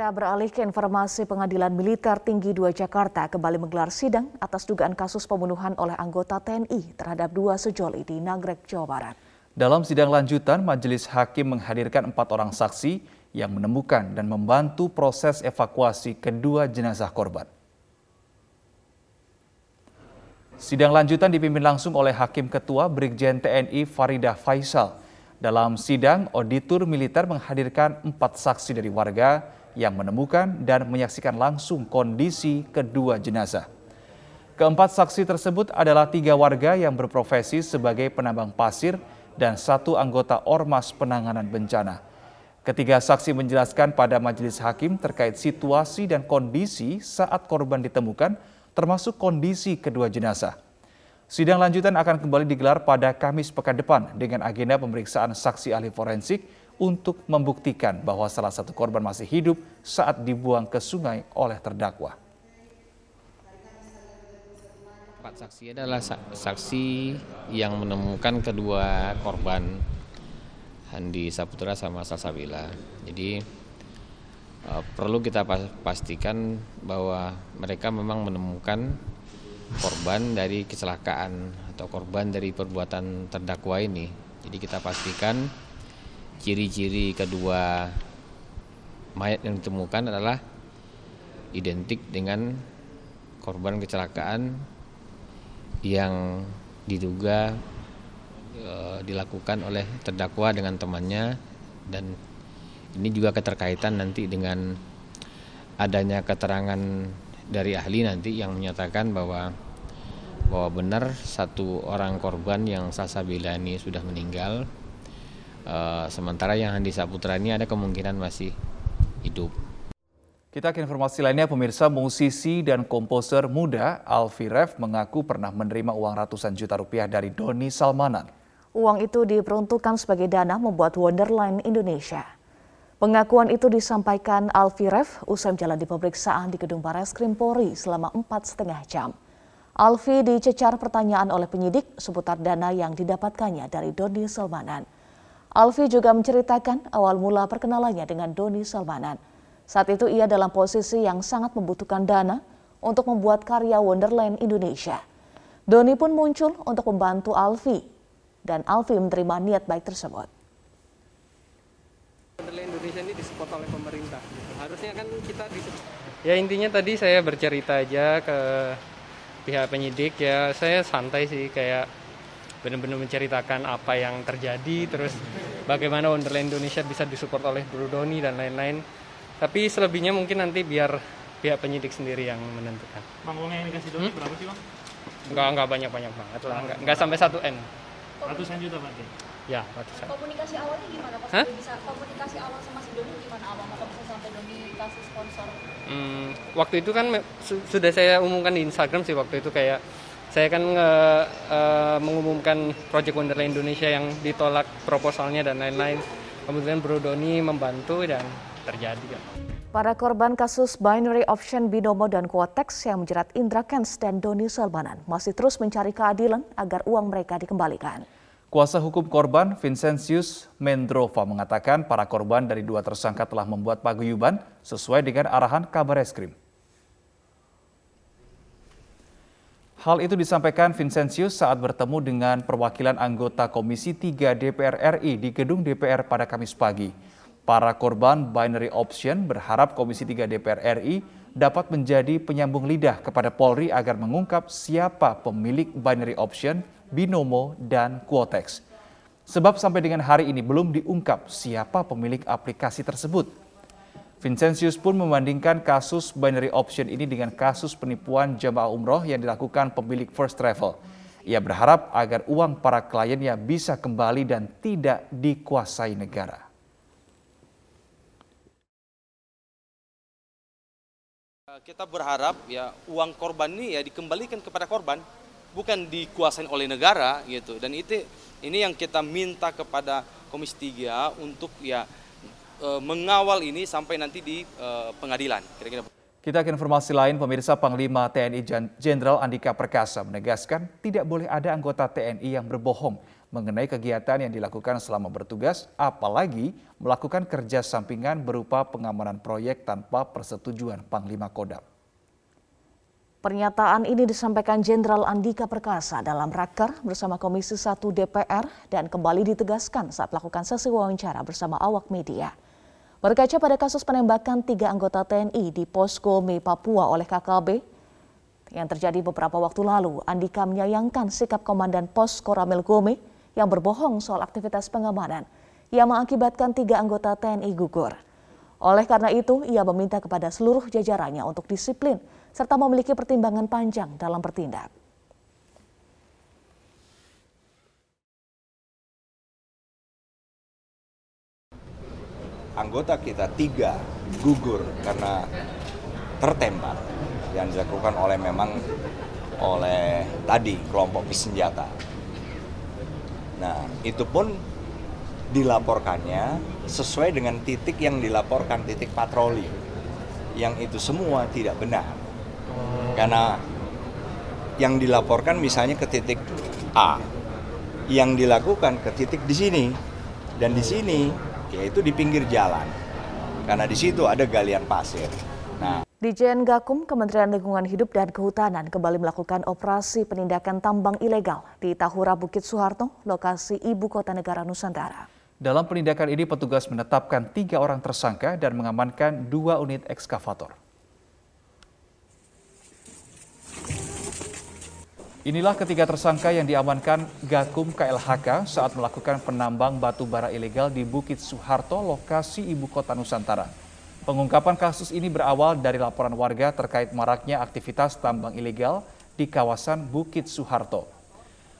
Kita beralih ke informasi pengadilan militer tinggi 2 Jakarta kembali menggelar sidang atas dugaan kasus pembunuhan oleh anggota TNI terhadap dua sejoli di Nagrek, Jawa Barat. Dalam sidang lanjutan, majelis hakim menghadirkan empat orang saksi yang menemukan dan membantu proses evakuasi kedua jenazah korban. Sidang lanjutan dipimpin langsung oleh Hakim Ketua Brigjen TNI Faridah Faisal. Dalam sidang, auditor militer menghadirkan empat saksi dari warga yang menemukan dan menyaksikan langsung kondisi kedua jenazah. Keempat saksi tersebut adalah tiga warga yang berprofesi sebagai penambang pasir dan satu anggota Ormas Penanganan Bencana. Ketiga saksi menjelaskan pada majelis hakim terkait situasi dan kondisi saat korban ditemukan, termasuk kondisi kedua jenazah. Sidang lanjutan akan kembali digelar pada Kamis pekan depan dengan agenda pemeriksaan saksi ahli forensik untuk membuktikan bahwa salah satu korban masih hidup saat dibuang ke sungai oleh terdakwa. Empat saksi adalah saksi yang menemukan kedua korban Handi Saputra sama Salsabila. Jadi uh, perlu kita pastikan bahwa mereka memang menemukan korban dari kecelakaan atau korban dari perbuatan terdakwa ini. Jadi kita pastikan ciri-ciri kedua mayat yang ditemukan adalah identik dengan korban kecelakaan yang diduga e, dilakukan oleh terdakwa dengan temannya dan ini juga keterkaitan nanti dengan adanya keterangan dari ahli nanti yang menyatakan bahwa bahwa benar satu orang korban yang Salsabila ini sudah meninggal Uh, sementara yang Handi Saputra ini ada kemungkinan masih hidup. Kita ke informasi lainnya, pemirsa musisi dan komposer muda Alfi Ref mengaku pernah menerima uang ratusan juta rupiah dari Doni Salmanan. Uang itu diperuntukkan sebagai dana membuat Wonderland Indonesia. Pengakuan itu disampaikan Alfi Ref usai jalan di pemeriksaan di Gedung Bares Krim Polri selama empat setengah jam. Alfi dicecar pertanyaan oleh penyidik seputar dana yang didapatkannya dari Doni Salmanan. Alfi juga menceritakan awal mula perkenalannya dengan Doni Salmanan. Saat itu ia dalam posisi yang sangat membutuhkan dana untuk membuat karya Wonderland Indonesia. Doni pun muncul untuk membantu Alfi dan Alfi menerima niat baik tersebut. Wonderland Indonesia ini disupport oleh pemerintah. Harusnya kan kita di Ya intinya tadi saya bercerita aja ke pihak penyidik ya saya santai sih kayak benar-benar menceritakan apa yang terjadi terus bagaimana Wonderland Indonesia bisa disupport oleh Bro Doni dan lain-lain tapi selebihnya mungkin nanti biar pihak penyidik sendiri yang menentukan. Bang uang yang dikasih Doni hmm? berapa sih bang? Enggak, enggak banyak-banyak banget lah, enggak, enggak sampai 1 M. Ratusan juta berarti? Ya, ratusan. Komunikasi awalnya gimana Pas Hah? bisa komunikasi awal sama si Doni gimana awal kok bisa sampai Doni kasih sponsor? Hmm, waktu itu kan sudah saya umumkan di Instagram sih waktu itu kayak saya kan uh, mengumumkan Project Wonderland Indonesia yang ditolak proposalnya dan lain-lain. Kemudian Bro Doni membantu dan terjadi. Para korban kasus binary option Binomo dan Quotex yang menjerat Indra Kents dan Doni Salmanan masih terus mencari keadilan agar uang mereka dikembalikan. Kuasa hukum korban Vincentius Mendrova mengatakan para korban dari dua tersangka telah membuat paguyuban sesuai dengan arahan kabar eskrim. Hal itu disampaikan Vincentius saat bertemu dengan perwakilan anggota Komisi 3 DPR RI di gedung DPR pada Kamis pagi. Para korban binary option berharap Komisi 3 DPR RI dapat menjadi penyambung lidah kepada Polri agar mengungkap siapa pemilik binary option, binomo, dan quotex. Sebab sampai dengan hari ini belum diungkap siapa pemilik aplikasi tersebut. Vincentius pun membandingkan kasus binary option ini dengan kasus penipuan jemaah umroh yang dilakukan pemilik First Travel. Ia berharap agar uang para kliennya bisa kembali dan tidak dikuasai negara. Kita berharap ya uang korban ini ya dikembalikan kepada korban, bukan dikuasai oleh negara gitu. Dan itu ini yang kita minta kepada Komisi 3 untuk ya mengawal ini sampai nanti di uh, pengadilan. Kira-kira. Kita ke informasi lain, pemirsa Panglima TNI Jenderal Andika Perkasa menegaskan tidak boleh ada anggota TNI yang berbohong mengenai kegiatan yang dilakukan selama bertugas, apalagi melakukan kerja sampingan berupa pengamanan proyek tanpa persetujuan Panglima Kodam. Pernyataan ini disampaikan Jenderal Andika Perkasa dalam raker bersama Komisi 1 DPR dan kembali ditegaskan saat melakukan sesi wawancara bersama awak media. Berkaca pada kasus penembakan tiga anggota TNI di pos Gome, Papua oleh KKB yang terjadi beberapa waktu lalu, Andika menyayangkan sikap Komandan Pos Koramil Gome yang berbohong soal aktivitas pengamanan yang mengakibatkan tiga anggota TNI gugur. Oleh karena itu, ia meminta kepada seluruh jajarannya untuk disiplin serta memiliki pertimbangan panjang dalam bertindak. Anggota kita tiga gugur karena tertembak yang dilakukan oleh memang oleh tadi kelompok bersenjata. Nah, itu pun dilaporkannya sesuai dengan titik yang dilaporkan titik patroli. Yang itu semua tidak benar. Karena yang dilaporkan misalnya ke titik A, yang dilakukan ke titik di sini dan di sini yaitu di pinggir jalan. Karena di situ ada galian pasir. Nah, Dijen Gakum Kementerian Lingkungan Hidup dan Kehutanan kembali melakukan operasi penindakan tambang ilegal di Tahura Bukit Soeharto, lokasi ibu kota negara Nusantara. Dalam penindakan ini petugas menetapkan tiga orang tersangka dan mengamankan dua unit ekskavator. Inilah ketiga tersangka yang diamankan Gakum KLHK saat melakukan penambang batu bara ilegal di Bukit Soeharto, lokasi ibu kota Nusantara. Pengungkapan kasus ini berawal dari laporan warga terkait maraknya aktivitas tambang ilegal di kawasan Bukit Soeharto.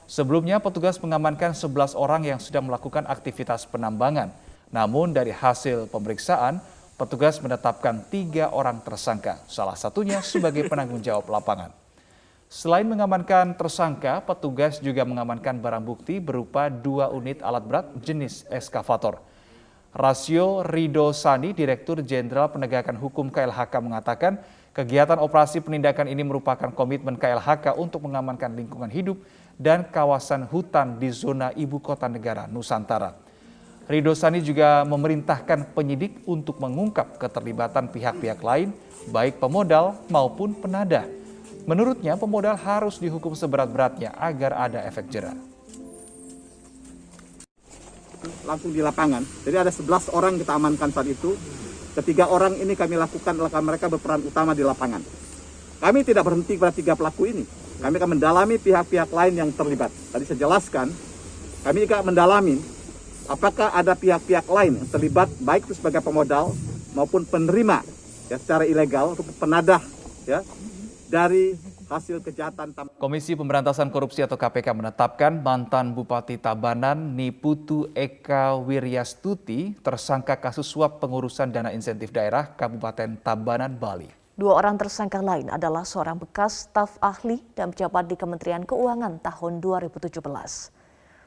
Sebelumnya petugas mengamankan 11 orang yang sudah melakukan aktivitas penambangan. Namun dari hasil pemeriksaan, petugas menetapkan tiga orang tersangka, salah satunya sebagai penanggung jawab lapangan. Selain mengamankan tersangka, petugas juga mengamankan barang bukti berupa dua unit alat berat jenis eskavator. Rasio Rido Sani, Direktur Jenderal Penegakan Hukum KLHK mengatakan, kegiatan operasi penindakan ini merupakan komitmen KLHK untuk mengamankan lingkungan hidup dan kawasan hutan di zona ibu kota negara Nusantara. Rido Sani juga memerintahkan penyidik untuk mengungkap keterlibatan pihak-pihak lain, baik pemodal maupun penadah Menurutnya, pemodal harus dihukum seberat-beratnya agar ada efek jerah. Langsung di lapangan. Jadi ada 11 orang kita amankan saat itu. Ketiga orang ini kami lakukan mereka berperan utama di lapangan. Kami tidak berhenti pada tiga pelaku ini. Kami akan mendalami pihak-pihak lain yang terlibat. Tadi saya jelaskan, kami juga mendalami apakah ada pihak-pihak lain yang terlibat baik itu sebagai pemodal maupun penerima ya secara ilegal untuk penadah ya dari hasil kejahatan. Komisi Pemberantasan Korupsi atau KPK menetapkan mantan Bupati Tabanan Niputu Eka Wiryastuti tersangka kasus suap pengurusan dana insentif daerah Kabupaten Tabanan, Bali. Dua orang tersangka lain adalah seorang bekas staf ahli dan pejabat di Kementerian Keuangan tahun 2017.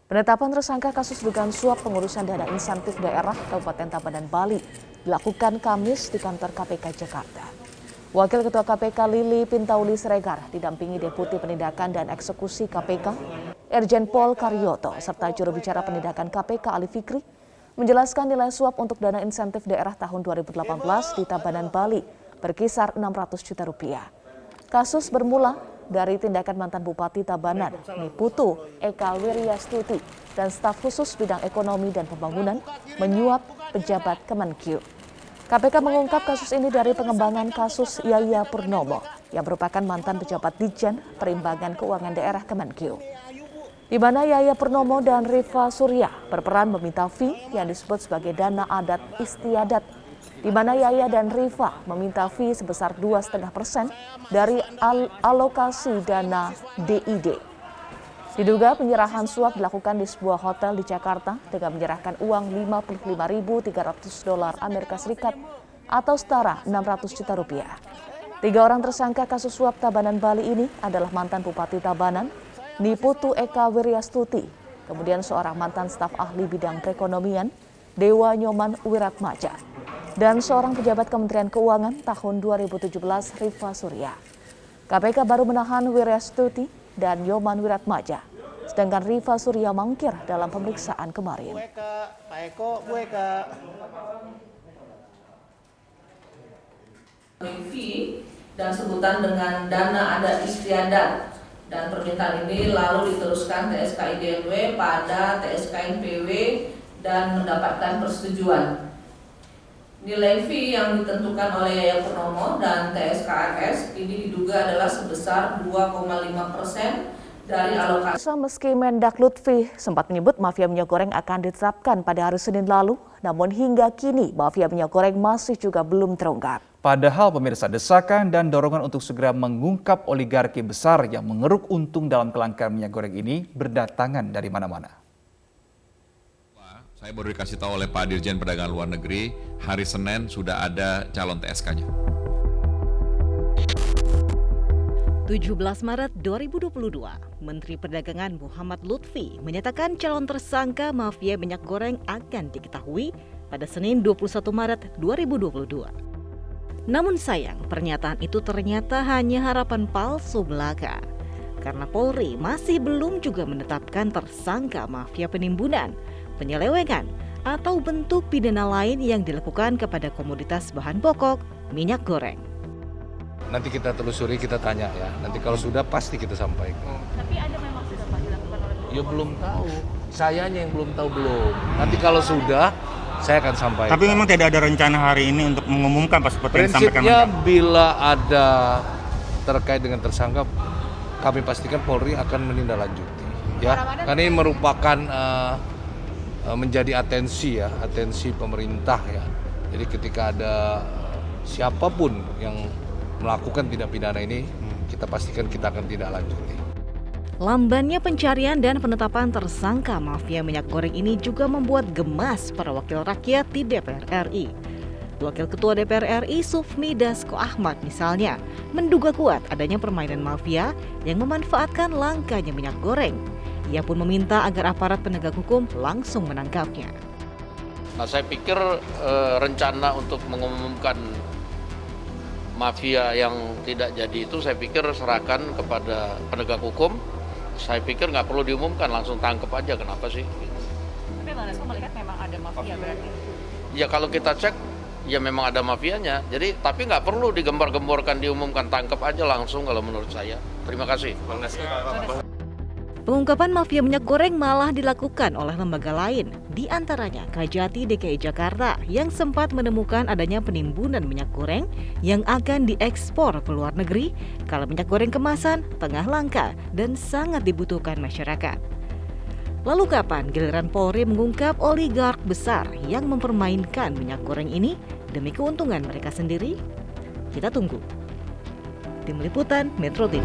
Penetapan tersangka kasus dugaan suap pengurusan dana insentif daerah Kabupaten Tabanan, Bali dilakukan Kamis di kantor KPK Jakarta. Wakil Ketua KPK Lili Pintauli Sregar didampingi Deputi Penindakan dan Eksekusi KPK, Erjen Pol Karyoto, serta juru bicara penindakan KPK Ali Fikri, menjelaskan nilai suap untuk dana insentif daerah tahun 2018 di Tabanan, Bali berkisar 600 juta rupiah. Kasus bermula dari tindakan mantan Bupati Tabanan, Niputu Eka Wiryastuti, dan staf khusus bidang ekonomi dan pembangunan menyuap pejabat Kemenkyu. KPK mengungkap kasus ini dari pengembangan kasus Yaya Purnomo yang merupakan mantan pejabat Dijen Perimbangan Keuangan Daerah Kemenkeu. Di mana Yaya Purnomo dan Riva Surya berperan meminta fee yang disebut sebagai dana adat istiadat di mana Yaya dan Riva meminta fee sebesar 2,5 persen dari al alokasi dana DID. Diduga penyerahan suap dilakukan di sebuah hotel di Jakarta dengan menyerahkan uang 55.300 dolar Amerika Serikat atau setara 600 juta rupiah. Tiga orang tersangka kasus suap Tabanan Bali ini adalah mantan Bupati Tabanan, Niputu Eka Wiryastuti, kemudian seorang mantan staf ahli bidang perekonomian, Dewa Nyoman Wiratmaja, dan seorang pejabat Kementerian Keuangan tahun 2017 Riva Surya. KPK baru menahan Wiryastuti dan Yoman Wiratmaja sedangkan Riva Surya mangkir dalam pemeriksaan kemarin. Pak Eko, dan sebutan dengan dana adat istiadat dan permintaan ini lalu diteruskan TSK IDNW pada TSK NPW dan mendapatkan persetujuan. Nilai fee yang ditentukan oleh Yaya Purnomo dan TSKRS ini diduga adalah sebesar 2,5 persen dari alokasi. Meski Mendak Lutfi sempat menyebut mafia minyak goreng akan ditetapkan pada hari Senin lalu, namun hingga kini mafia minyak goreng masih juga belum terungkap. Padahal pemirsa desakan dan dorongan untuk segera mengungkap oligarki besar yang mengeruk untung dalam kelangkaan minyak goreng ini berdatangan dari mana-mana. Saya baru dikasih tahu oleh Pak Dirjen Perdagangan Luar Negeri, hari Senin sudah ada calon TSK-nya. 17 Maret 2022, Menteri Perdagangan Muhammad Lutfi menyatakan calon tersangka mafia minyak goreng akan diketahui pada Senin 21 Maret 2022. Namun sayang, pernyataan itu ternyata hanya harapan palsu belaka. Karena Polri masih belum juga menetapkan tersangka mafia penimbunan, penyelewengan, atau bentuk pidana lain yang dilakukan kepada komoditas bahan pokok minyak goreng. Nanti kita telusuri, kita tanya ya. Nanti kalau sudah pasti kita sampaikan. Tapi ada memang sudah Pak dilakukan oleh Ya belum tahu. Sayanya yang belum tahu belum. Nanti kalau sudah, saya akan sampaikan. Tapi memang tidak ada rencana hari ini untuk mengumumkan Pak seperti yang disampaikan Prinsipnya bila ada terkait dengan tersangka, kami pastikan Polri akan menindaklanjuti. Ya, karena ini merupakan uh, menjadi atensi ya, atensi pemerintah ya. Jadi ketika ada uh, siapa pun yang melakukan tindak pidana ini, kita pastikan kita akan tidak lanjuti. Lambannya pencarian dan penetapan tersangka mafia minyak goreng ini juga membuat gemas para wakil rakyat di DPR RI. Wakil Ketua DPR RI Sufmi Dasko Ahmad misalnya menduga kuat adanya permainan mafia yang memanfaatkan langkanya minyak goreng. Ia pun meminta agar aparat penegak hukum langsung menangkapnya. Nah, saya pikir eh, rencana untuk mengumumkan mafia yang tidak jadi itu saya pikir serahkan kepada penegak hukum. Saya pikir nggak perlu diumumkan, langsung tangkap aja. Kenapa sih? Tapi Bang Dasko melihat memang ada mafia berarti. Ya kalau kita cek, ya memang ada mafianya. Jadi tapi nggak perlu digembar-gemborkan, diumumkan, tangkap aja langsung kalau menurut saya. Terima kasih. Pengungkapan mafia minyak goreng malah dilakukan oleh lembaga lain, di antaranya Kajati DKI Jakarta yang sempat menemukan adanya penimbunan minyak goreng yang akan diekspor ke luar negeri kalau minyak goreng kemasan tengah langka dan sangat dibutuhkan masyarakat. Lalu kapan giliran Polri mengungkap oligark besar yang mempermainkan minyak goreng ini demi keuntungan mereka sendiri? Kita tunggu. Tim Liputan Metro TV.